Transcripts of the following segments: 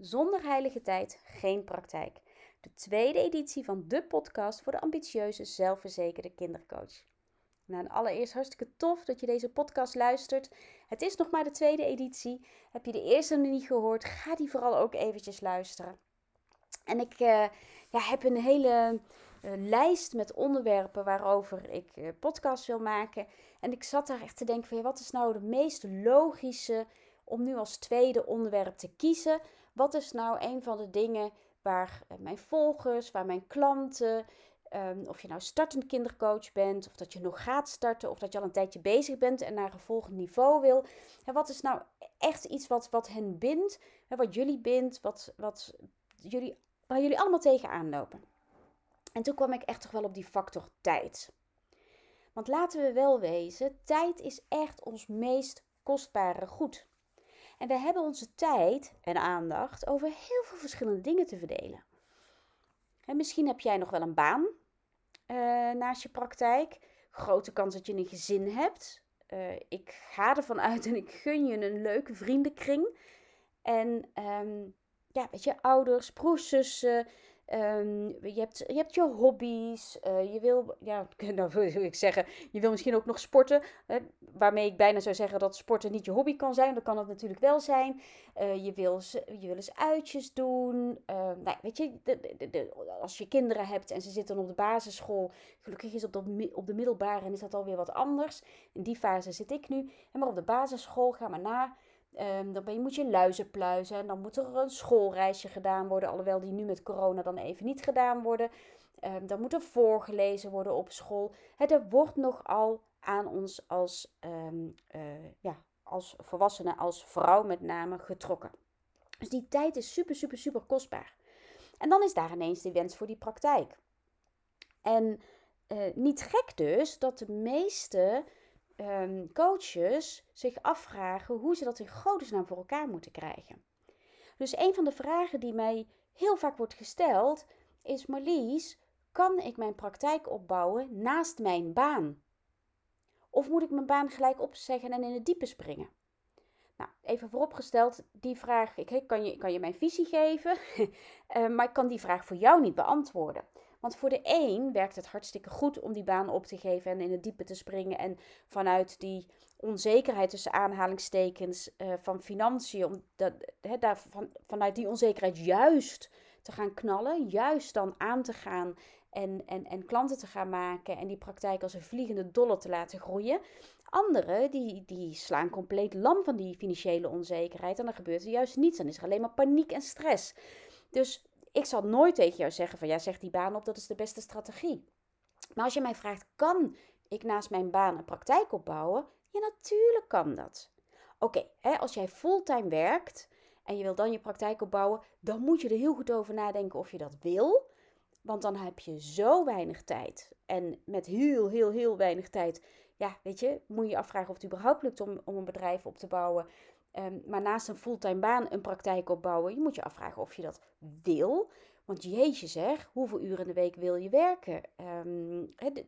Zonder heilige tijd geen praktijk. De tweede editie van de podcast voor de ambitieuze, zelfverzekerde kindercoach. Nou, allereerst hartstikke tof dat je deze podcast luistert. Het is nog maar de tweede editie. Heb je de eerste nog niet gehoord? Ga die vooral ook eventjes luisteren. En ik uh, ja, heb een hele uh, lijst met onderwerpen waarover ik uh, podcast wil maken. En ik zat daar echt te denken van ja, wat is nou de meest logische om nu als tweede onderwerp te kiezen? Wat is nou een van de dingen waar mijn volgers, waar mijn klanten, um, of je nou startend kindercoach bent, of dat je nog gaat starten, of dat je al een tijdje bezig bent en naar een volgend niveau wil. En wat is nou echt iets wat, wat hen bindt, wat jullie bindt, wat, wat jullie, waar jullie allemaal tegenaan lopen? En toen kwam ik echt toch wel op die factor tijd. Want laten we wel wezen, tijd is echt ons meest kostbare goed. En we hebben onze tijd en aandacht over heel veel verschillende dingen te verdelen. En misschien heb jij nog wel een baan uh, naast je praktijk. Grote kans dat je een gezin hebt. Uh, ik ga ervan uit en ik gun je een leuke vriendenkring. En um, ja, weet je, ouders, broers, zussen, Um, je, hebt, je hebt je hobby's. Uh, je wil, ja, nou wil ik zeggen, je wil misschien ook nog sporten. waarmee ik bijna zou zeggen dat sporten niet je hobby kan zijn. Dat kan het natuurlijk wel zijn. Uh, je, wil, je wil eens uitjes doen. Uh, nou, weet je, de, als je kinderen hebt en ze zitten op de basisschool. Gelukkig is op op de middelbare en is dat alweer wat anders. In die fase zit ik nu. Maar op de basisschool, ga maar na. Um, dan moet je luizen pluizen. En dan moet er een schoolreisje gedaan worden. Alhoewel die nu met corona dan even niet gedaan worden. Um, dan moet er voorgelezen worden op school. Het, er wordt nogal aan ons als, um, uh, ja, als volwassenen, als vrouw met name, getrokken. Dus die tijd is super, super, super kostbaar. En dan is daar ineens de wens voor die praktijk. En uh, niet gek dus dat de meeste um, coaches zich afvragen hoe ze dat in godesnaam voor elkaar moeten krijgen. Dus een van de vragen die mij heel vaak wordt gesteld is: Marlies, kan ik mijn praktijk opbouwen naast mijn baan? Of moet ik mijn baan gelijk opzeggen en in het diepe springen? Nou, even vooropgesteld, die vraag, ik, kan, je, kan je mijn visie geven, uh, maar ik kan die vraag voor jou niet beantwoorden. Want voor de een werkt het hartstikke goed om die baan op te geven en in het diepe te springen. En vanuit die onzekerheid tussen aanhalingstekens uh, van financiën, om dat, he, daar, van, vanuit die onzekerheid juist te gaan knallen, juist dan aan te gaan en, en, en klanten te gaan maken en die praktijk als een vliegende dollar te laten groeien. Anderen die, die slaan compleet lam van die financiële onzekerheid en dan gebeurt er juist niets. Dan is er alleen maar paniek en stress. Dus ik zal nooit tegen jou zeggen van ja, zeg die baan op, dat is de beste strategie. Maar als je mij vraagt, kan ik naast mijn baan een praktijk opbouwen? Ja, natuurlijk kan dat. Oké, als jij fulltime werkt en je wil dan je praktijk opbouwen, dan moet je er heel goed over nadenken of je dat wil. Want dan heb je zo weinig tijd. En met heel, heel, heel weinig tijd, ja, weet je, moet je je afvragen of het überhaupt lukt om, om een bedrijf op te bouwen. Um, maar naast een fulltime baan een praktijk opbouwen, je moet je afvragen of je dat wil. Want jeetje zeg, hoeveel uren in de week wil je werken?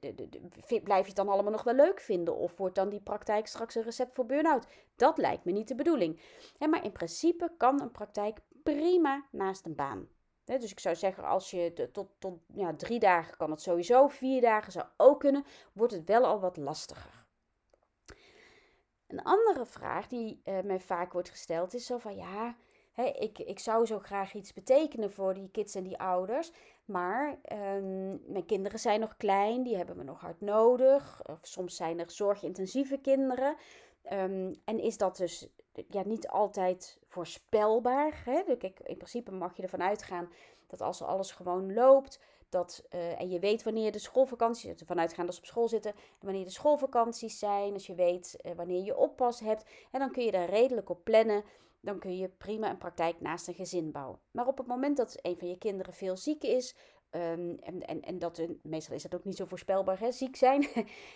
De, blijf je het dan allemaal nog wel leuk vinden? Of wordt dan die praktijk straks een recept voor burn-out? Dat lijkt me niet de bedoeling. maar in principe kan een praktijk prima naast een baan. dus ik zou zeggen, als je tot, tot ja, drie dagen kan het sowieso, vier dagen zou ook kunnen, wordt het wel al wat lastiger. Een andere vraag die uh, mij vaak wordt gesteld is zo van ja, hè, ik, ik zou zo graag iets betekenen voor die kids en die ouders, maar um, mijn kinderen zijn nog klein, die hebben me nog hard nodig. Of soms zijn er zorgintensieve kinderen. Um, en is dat dus ja, niet altijd voorspelbaar? Hè? Dus in principe mag je ervan uitgaan dat als alles gewoon loopt, dat, uh, en je weet wanneer de schoolvakanties, ervan uitgaan dat ze op school zitten, en wanneer de schoolvakanties zijn, als je weet uh, wanneer je oppas hebt, en dan kun je daar redelijk op plannen. Dan kun je prima een praktijk naast een gezin bouwen. Maar op het moment dat een van je kinderen veel ziek is, Um, en, en, en dat, meestal is dat ook niet zo voorspelbaar, hè, ziek zijn.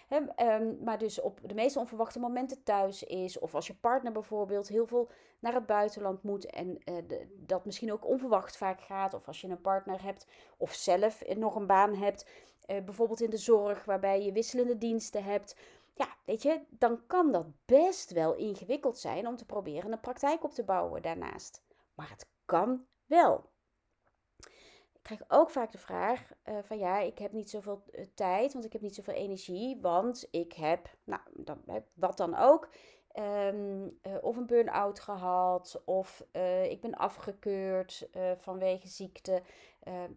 um, maar dus op de meeste onverwachte momenten thuis is. Of als je partner bijvoorbeeld heel veel naar het buitenland moet. En de, dat misschien ook onverwacht vaak gaat. Of als je een partner hebt of zelf nog een baan hebt. Uh, bijvoorbeeld in de zorg waarbij je wisselende diensten hebt. Ja, weet je, dan kan dat best wel ingewikkeld zijn om te proberen een praktijk op te bouwen daarnaast. Maar het kan wel. Krijg ook vaak de vraag uh, van ja, ik heb niet zoveel uh, tijd, want ik heb niet zoveel energie, want ik heb, nou, dan, wat dan ook, um, uh, of een burn-out gehad, of ik ben afgekeurd vanwege ziekte.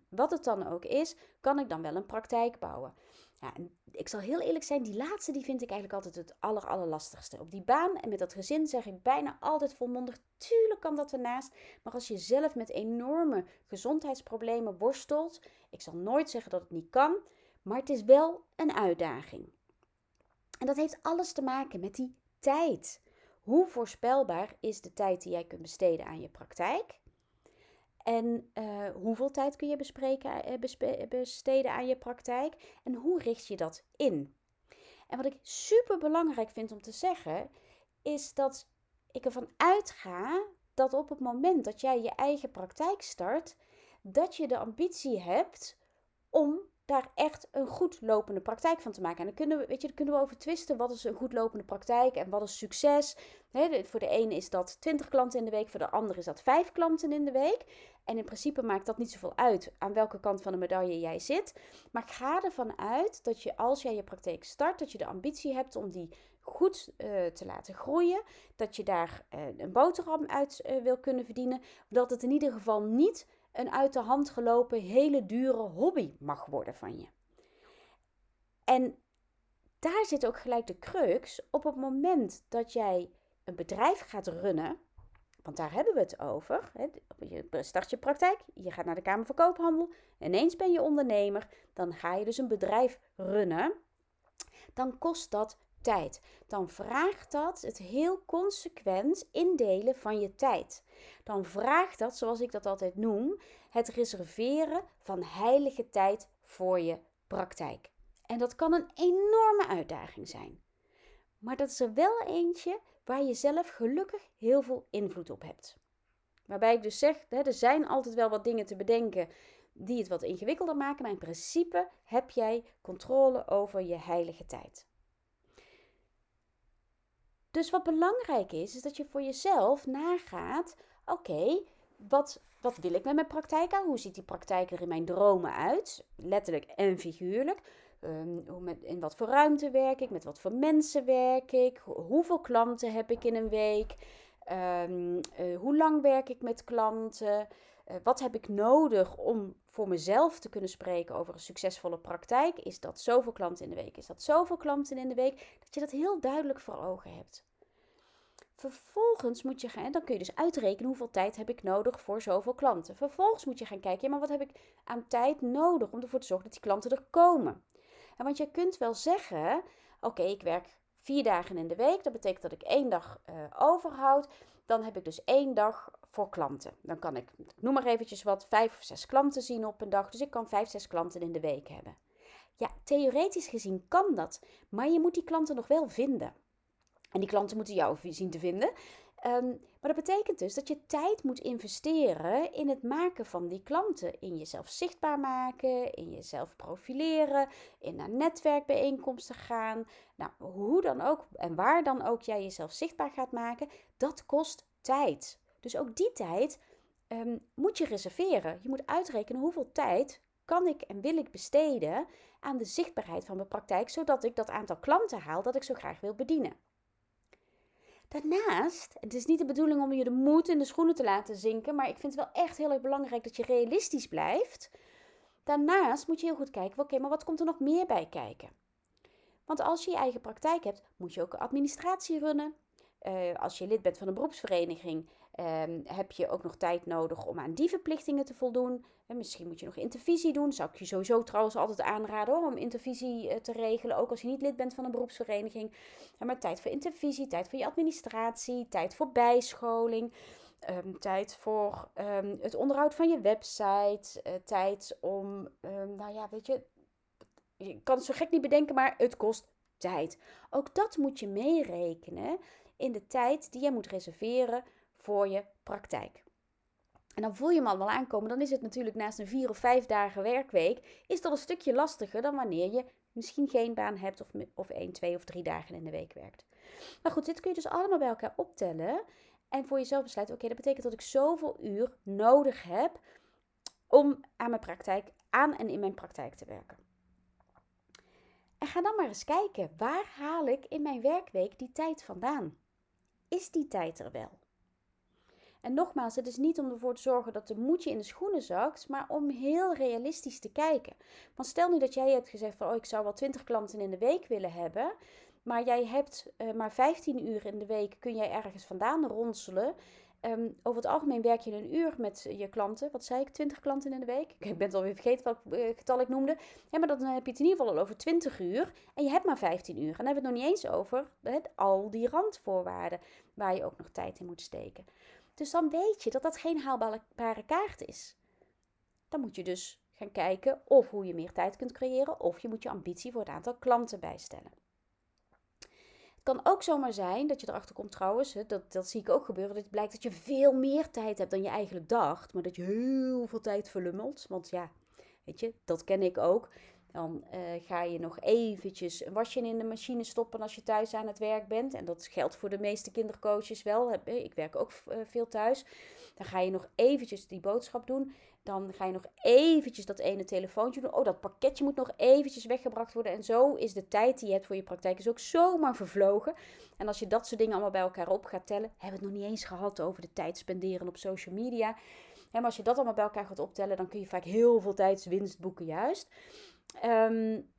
wat het dan ook is, kan ik dan wel een praktijk bouwen. Ja, ik zal heel eerlijk zijn, die laatste die vind ik eigenlijk altijd het aller, allerlastigste. Op die baan en met dat gezin zeg ik bijna altijd volmondig, tuurlijk kan dat ernaast. Maar als je zelf met enorme gezondheidsproblemen worstelt, ik zal nooit zeggen dat het niet kan, maar het is wel een uitdaging. En dat heeft alles te maken met die tijd. Hoe voorspelbaar is de tijd die jij kunt besteden aan je praktijk? En uh, hoeveel tijd kun je uh, besteden aan je praktijk? En hoe richt je dat in? En wat ik super belangrijk vind om te zeggen, is dat ik ervan uitga dat op het moment dat jij je eigen praktijk start, dat je de ambitie hebt om daar echt een goed lopende praktijk van te maken. En dan kunnen we, weet je, dan kunnen we over twisten. Wat is een goed lopende praktijk en wat is succes? voor de ene is dat 20 klanten in de week, voor de andere is dat 5 klanten in de week. En in principe maakt dat niet zoveel uit aan welke kant van de medaille jij zit. Maar ik ga ervan uit dat je als jij je praktijk start, dat je de ambitie hebt om die goed uh, te laten groeien. Dat je daar uh, een boterham uit uh, wil kunnen verdienen. Dat het in ieder geval niet een uit de hand gelopen hele dure hobby mag worden van je. En daar zit ook gelijk de crux. Op het moment dat jij een bedrijf gaat runnen, want daar hebben we het over. Je start je praktijk, je gaat naar de Kamer van Koophandel, ineens ben je ondernemer, dan ga je dus een bedrijf runnen. Dan kost dat tijd. Dan vraagt dat het heel consequent indelen van je tijd. Dan vraagt dat, zoals ik dat altijd noem, het reserveren van heilige tijd voor je praktijk. En dat kan een enorme uitdaging zijn. Maar dat is er wel eentje waar je zelf gelukkig heel veel invloed op hebt. Waarbij ik dus zeg, er zijn altijd wel wat dingen te bedenken die het wat ingewikkelder maken, maar in principe heb jij controle over je heilige tijd. Dus wat belangrijk is, is dat je voor jezelf nagaat: oké, wat, wat wil ik met mijn praktijk aan? Hoe ziet die praktijk er in mijn dromen uit? Letterlijk en figuurlijk. Met, in wat voor ruimte werk ik? Met wat voor mensen werk ik? Hoeveel klanten heb ik in een week? Um, uh, hoe lang werk ik met klanten? Uh, wat heb ik nodig om voor mezelf te kunnen spreken over een succesvolle praktijk? Is dat zoveel klanten in de week? Is dat zoveel klanten in de week? Dat je dat heel duidelijk voor ogen hebt. Vervolgens moet je gaan, dan kun je dus uitrekenen hoeveel tijd heb ik nodig voor zoveel klanten. Vervolgens moet je gaan kijken, maar wat heb ik aan tijd nodig om ervoor te zorgen dat die klanten er komen? Want je kunt wel zeggen, oké, ik werk vier dagen in de week, dat betekent dat ik één dag uh, overhoud. Dan heb ik dus één dag voor klanten. Dan kan ik, noem maar eventjes wat, vijf of zes klanten zien op een dag. Dus ik kan vijf, zes klanten in de week hebben. Ja, theoretisch gezien kan dat, maar je moet die klanten nog wel vinden. En die klanten moeten jou zien te vinden. Um, maar dat betekent dus dat je tijd moet investeren in het maken van die klanten. In jezelf zichtbaar maken, in jezelf profileren, in naar netwerkbijeenkomsten gaan. Nou, hoe dan ook en waar dan ook jij jezelf zichtbaar gaat maken, dat kost tijd. Dus ook die tijd um, moet je reserveren. Je moet uitrekenen hoeveel tijd kan ik en wil ik besteden aan de zichtbaarheid van mijn praktijk, zodat ik dat aantal klanten haal dat ik zo graag wil bedienen. Daarnaast, het is niet de bedoeling om je de moed in de schoenen te laten zinken, maar ik vind het wel echt heel erg belangrijk dat je realistisch blijft. Daarnaast moet je heel goed kijken, oké, maar wat komt er nog meer bij kijken? Want als je je eigen praktijk hebt, moet je ook administratie runnen. Uh, als je lid bent van een beroepsvereniging, um, heb je ook nog tijd nodig om aan die verplichtingen te voldoen. En misschien moet je nog intervisie doen. Zou ik je sowieso trouwens altijd aanraden hoor, om intervisie uh, te regelen. Ook als je niet lid bent van een beroepsvereniging. Maar tijd voor intervisie, tijd voor je administratie, tijd voor bijscholing. Um, tijd voor um, het onderhoud van je website. Uh, tijd om, nou ja, weet je, je kan het zo gek niet bedenken, maar het kost tijd. Ook dat moet je meerekenen in de tijd die je moet reserveren voor je praktijk. En dan voel je hem al wel aankomen. Dan is het natuurlijk naast een vier of vijf dagen werkweek, is dat een stukje lastiger dan wanneer je misschien geen baan hebt of, of één, twee of drie dagen in de week werkt. Maar goed, dit kun je dus allemaal bij elkaar optellen. En voor jezelf besluiten, oké, dat betekent dat ik zoveel uur nodig heb om aan mijn praktijk, aan en in mijn praktijk te werken. En ga dan maar eens kijken, waar haal ik in mijn werkweek die tijd vandaan? Is die tijd er wel? En nogmaals, het is niet om ervoor te zorgen dat de moedje in de schoenen zakt, maar om heel realistisch te kijken. Want stel nu dat jij hebt gezegd van, oh, ik zou wel 20 klanten in de week willen hebben, maar jij hebt uh, maar 15 uur in de week, kun jij ergens vandaan ronselen. Um, over het algemeen werk je een uur met je klanten. Wat zei ik? 20 klanten in de week? Ik ben het alweer vergeten welk uh, getal ik noemde. Ja, maar dan heb je het in ieder geval al over 20 uur. En je hebt maar 15 uur. En dan hebben we het nog niet eens over al die randvoorwaarden waar je ook nog tijd in moet steken. Dus dan weet je dat dat geen haalbare kaart is. Dan moet je dus gaan kijken of hoe je meer tijd kunt creëren. Of je moet je ambitie voor het aantal klanten bijstellen kan ook zomaar zijn dat je erachter komt trouwens, dat, dat zie ik ook gebeuren, dat het blijkt dat je veel meer tijd hebt dan je eigenlijk dacht, maar dat je heel veel tijd verlummelt. Want ja, weet je, dat ken ik ook. Dan uh, ga je nog eventjes een wasje in de machine stoppen als je thuis aan het werk bent. En dat geldt voor de meeste kindercoaches wel. Ik werk ook uh, veel thuis. Dan ga je nog eventjes die boodschap doen. Dan ga je nog eventjes dat ene telefoontje doen. Oh, dat pakketje moet nog eventjes weggebracht worden. En zo is de tijd die je hebt voor je praktijk is ook zomaar vervlogen. En als je dat soort dingen allemaal bij elkaar op gaat tellen, hebben we het nog niet eens gehad over de tijd spenderen op social media. Maar als je dat allemaal bij elkaar gaat optellen, dan kun je vaak heel veel tijdswinst boeken juist. Um,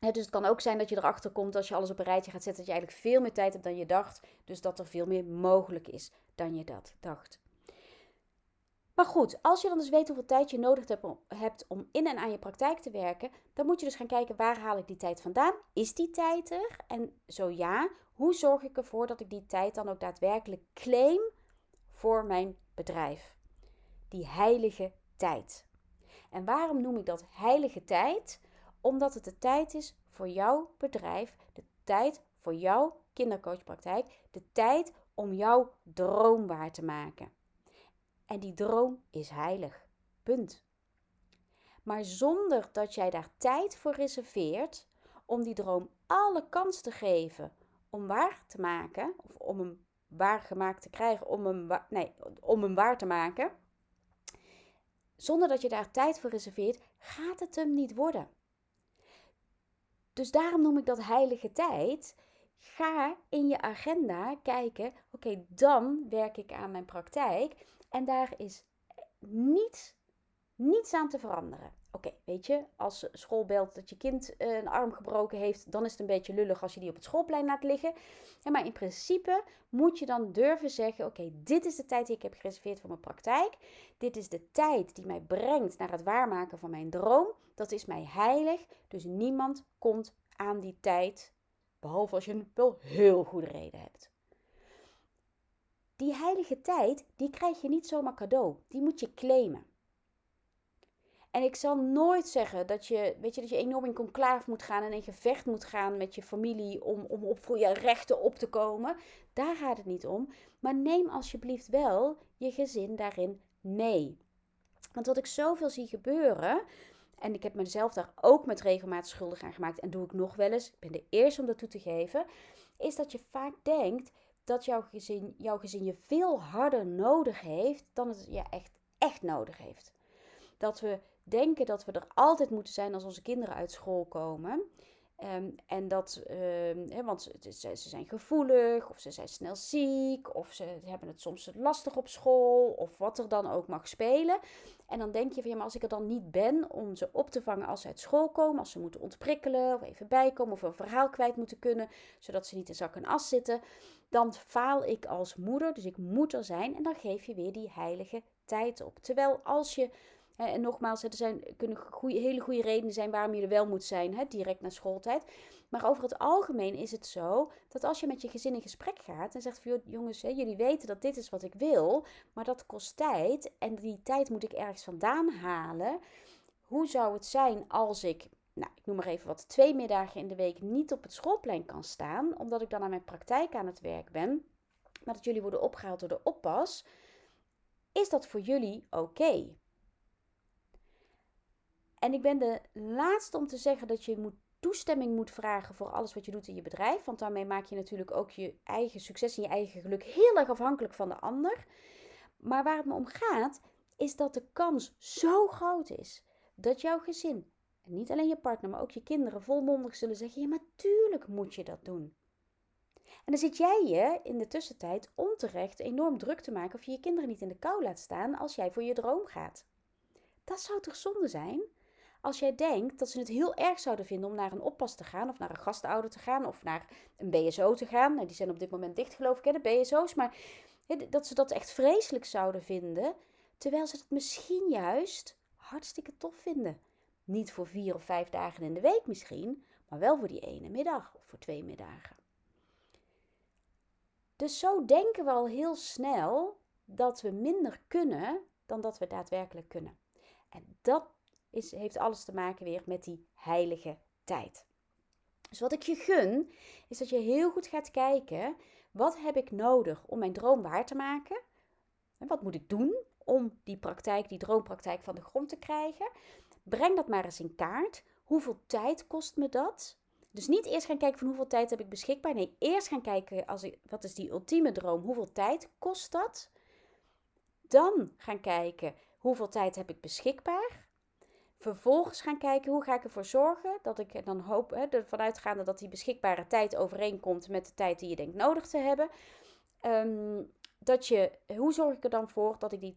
dus het kan ook zijn dat je erachter komt als je alles op een rijtje gaat zetten, dat je eigenlijk veel meer tijd hebt dan je dacht. Dus dat er veel meer mogelijk is dan je dat dacht. Maar goed, als je dan dus weet hoeveel tijd je nodig hebt om in en aan je praktijk te werken, dan moet je dus gaan kijken waar haal ik die tijd vandaan? Is die tijd er? En zo ja, hoe zorg ik ervoor dat ik die tijd dan ook daadwerkelijk claim voor mijn bedrijf? Die heilige tijd. En waarom noem ik dat heilige tijd? Omdat het de tijd is voor jouw bedrijf, de tijd voor jouw kindercoachpraktijk, de tijd om jouw droom waar te maken. En die droom is heilig. Punt. Maar zonder dat jij daar tijd voor reserveert om die droom alle kans te geven om waar te maken, of om hem waar gemaakt te krijgen, om hem, nee, om hem waar te maken, zonder dat je daar tijd voor reserveert, gaat het hem niet worden. Dus daarom noem ik dat heilige tijd. Ga in je agenda kijken, oké, dan werk ik aan mijn praktijk en daar is niets, niets aan te veranderen. Oké, weet je, als school belt dat je kind eh, een arm gebroken heeft, dan is het een beetje lullig als je die op het schoolplein laat liggen. Ja, maar in principe moet je dan durven zeggen: Oké, dit is de tijd die ik heb gereserveerd voor mijn praktijk. Dit is de tijd die mij brengt naar het waarmaken van mijn droom. Dat is mij heilig. Dus niemand komt aan die tijd, behalve als je een wel heel goede reden hebt. Die heilige tijd, die krijg je niet zomaar cadeau. Die moet je claimen. En ik zal nooit zeggen dat je, weet je, dat je enorm in conclave moet gaan en in gevecht moet gaan met je familie om, om op voor je rechten op te komen. Daar gaat het niet om. Maar neem alsjeblieft wel je gezin daarin mee. Want wat ik zoveel zie gebeuren, en ik heb mezelf daar ook met regelmaat schuldig aan gemaakt en doe ik nog wel eens, ik ben de eerste om dat toe te geven, is dat je vaak denkt dat jouw gezin, jouw gezin je veel harder nodig heeft dan het je echt, echt nodig heeft. Dat we denken dat we er altijd moeten zijn als onze kinderen uit school komen. Ehm, en dat, um, want ze, ze, zijn gevoelig, of ze zijn snel ziek, of ze hebben het soms lastig op school, of wat er dan ook mag spelen. En dan denk je van ja, maar als ik er dan niet ben om ze op te vangen als ze uit school komen, als ze moeten ontprikkelen, of even bijkomen, of een verhaal kwijt moeten kunnen, zodat ze niet in zak en as zitten, dan faal ik als moeder. Dus ik moet er zijn en dan geef je weer die heilige tijd op. Terwijl als je en nogmaals, er zijn, kunnen hele goede redenen zijn waarom je er wel moet zijn, direct na schooltijd. Maar over het algemeen is het zo dat als je met je gezin in gesprek gaat en zegt van jongens, jullie weten dat dit is wat ik wil, maar dat kost tijd en die tijd moet ik ergens vandaan halen. Hoe zou het zijn als ik, nou, ik noem maar even wat, twee middagen in de week niet op het schoolplein kan staan, omdat ik dan aan mijn praktijk aan het werk ben, maar dat jullie worden opgehaald door de oppas? Is dat voor jullie oké? En ik ben de laatste om te zeggen dat je moet toestemming moet vragen voor alles wat je doet in je bedrijf. Want daarmee maak je natuurlijk ook je eigen succes en je eigen geluk heel erg afhankelijk van de ander. Maar waar het me om gaat, is dat de kans zo groot is dat jouw gezin, en niet alleen je partner, maar ook je kinderen volmondig zullen zeggen: Ja, maar tuurlijk moet je dat doen. En dan zit jij je in de tussentijd onterecht enorm druk te maken of je je kinderen niet in de kou laat staan als jij voor je droom gaat. Dat zou toch zonde zijn? Als jij denkt dat ze het heel erg zouden vinden om naar een oppas te gaan, of naar een gastouder te gaan, of naar een BSO te gaan. Nou, die zijn op dit moment dicht, geloof ik, hè, de BSO's. Maar dat ze dat echt vreselijk zouden vinden, terwijl ze het misschien juist hartstikke tof vinden. Niet voor vier of vijf dagen in de week misschien, maar wel voor die ene middag of voor twee middagen. Dus zo denken we al heel snel dat we minder kunnen dan dat we daadwerkelijk kunnen. En dat is, heeft alles te maken weer met die heilige tijd. Dus wat ik je gun, is dat je heel goed gaat kijken, wat heb ik nodig om mijn droom waar te maken? En wat moet ik doen om die praktijk, die droompraktijk van de grond te krijgen? Breng dat maar eens in kaart. Hoeveel tijd kost me dat? Dus niet eerst gaan kijken van hoeveel tijd heb ik beschikbaar. Nee, eerst gaan kijken, als ik, wat is die ultieme droom? Hoeveel tijd kost dat? Dan gaan kijken, hoeveel tijd heb ik beschikbaar? Vervolgens gaan kijken, hoe ga ik ervoor zorgen dat ik dan hoop, hè, ervan uitgaande dat die beschikbare tijd overeenkomt met de tijd die je denkt nodig te hebben. Ehm, dat je, hoe zorg ik er dan voor dat ik die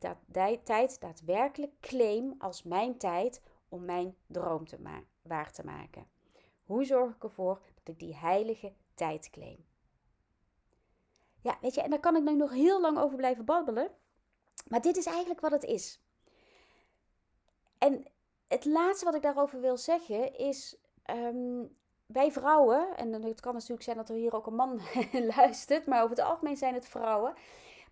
tijd daadwerkelijk claim als mijn tijd om mijn droom te waar te maken? Hoe zorg ik ervoor dat ik die heilige tijd claim? Ja, weet je, en daar kan ik nu nog heel lang over blijven babbelen. Maar dit is eigenlijk wat het is. En het laatste wat ik daarover wil zeggen is. Um, wij vrouwen, en het kan natuurlijk zijn dat er hier ook een man luistert, maar over het algemeen zijn het vrouwen.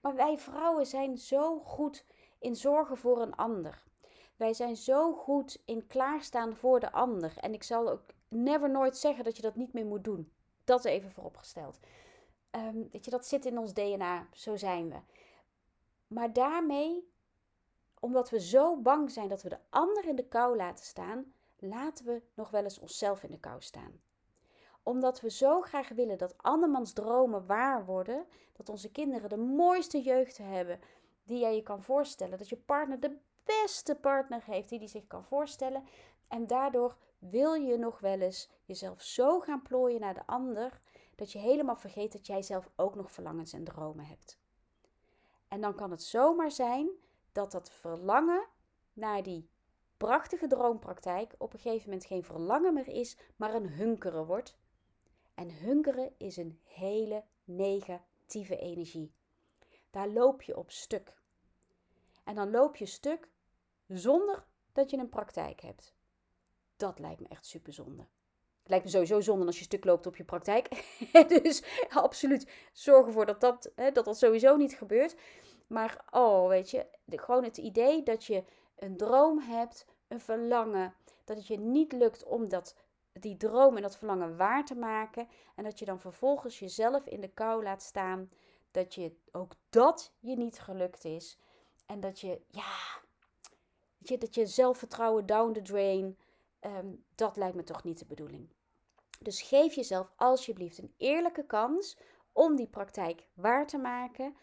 Maar wij vrouwen zijn zo goed in zorgen voor een ander. Wij zijn zo goed in klaarstaan voor de ander. En ik zal ook never nooit zeggen dat je dat niet meer moet doen. Dat even vooropgesteld. Um, weet je, dat zit in ons DNA. Zo zijn we. Maar daarmee, omdat we zo bang zijn dat we de ander in de kou laten staan, laten we nog wel eens onszelf in de kou staan. Omdat we zo graag willen dat andermans dromen waar worden, dat onze kinderen de mooiste jeugd hebben die jij je kan voorstellen, dat je partner de beste partner heeft die die zich kan voorstellen. En daardoor wil je nog wel eens jezelf zo gaan plooien naar de ander dat je helemaal vergeet dat jij zelf ook nog verlangens en dromen hebt. En dan kan het zomaar zijn dat dat verlangen naar die prachtige droompraktijk op een gegeven moment geen verlangen meer is, maar een hunkeren wordt. En hunkeren is een hele negatieve energie. Daar loop je op stuk. En dan loop je stuk zonder dat je een praktijk hebt. Dat lijkt me echt super zonde. Het lijkt me sowieso zonde als je stuk loopt op je praktijk. dus absoluut zorg ervoor dat dat, dat dat sowieso niet gebeurt. Maar oh, weet je, de, gewoon het idee dat je een droom hebt, een verlangen, dat het je niet lukt om dat, die droom en dat verlangen waar te maken. En dat je dan vervolgens jezelf in de kou laat staan. Dat je ook dat je niet gelukt is. En dat je, ja, weet je, dat je zelfvertrouwen down the drain. Ehm, dat lijkt me toch niet de bedoeling. Dus geef jezelf alsjeblieft een eerlijke kans om die praktijk waar te maken,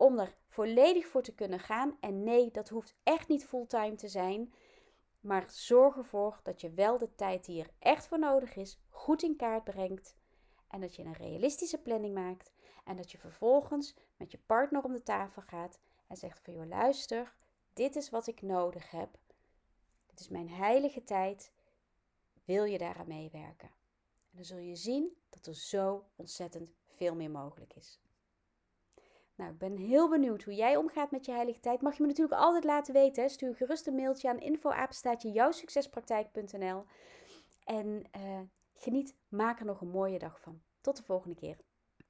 om er volledig voor te kunnen gaan. En nee, dat hoeft echt niet fulltime te zijn. Maar zorg ervoor dat je wel de tijd die er echt voor nodig is, goed in kaart brengt. En dat je een realistische planning maakt. En dat je vervolgens met je partner om de tafel gaat en zegt van joh, luister, dit is wat ik nodig heb. Dit is mijn heilige tijd. Wil je daaraan meewerken? En dan zul je zien dat er zo ontzettend veel meer mogelijk is. Nou, ik ben heel benieuwd hoe jij omgaat met je heilige tijd. Mag je me natuurlijk altijd laten weten. Stuur gerust een mailtje aan info@jouwsuccespraktijk.nl jouwsuccespraktijk.nl En uh, geniet, maak er nog een mooie dag van. Tot de volgende keer.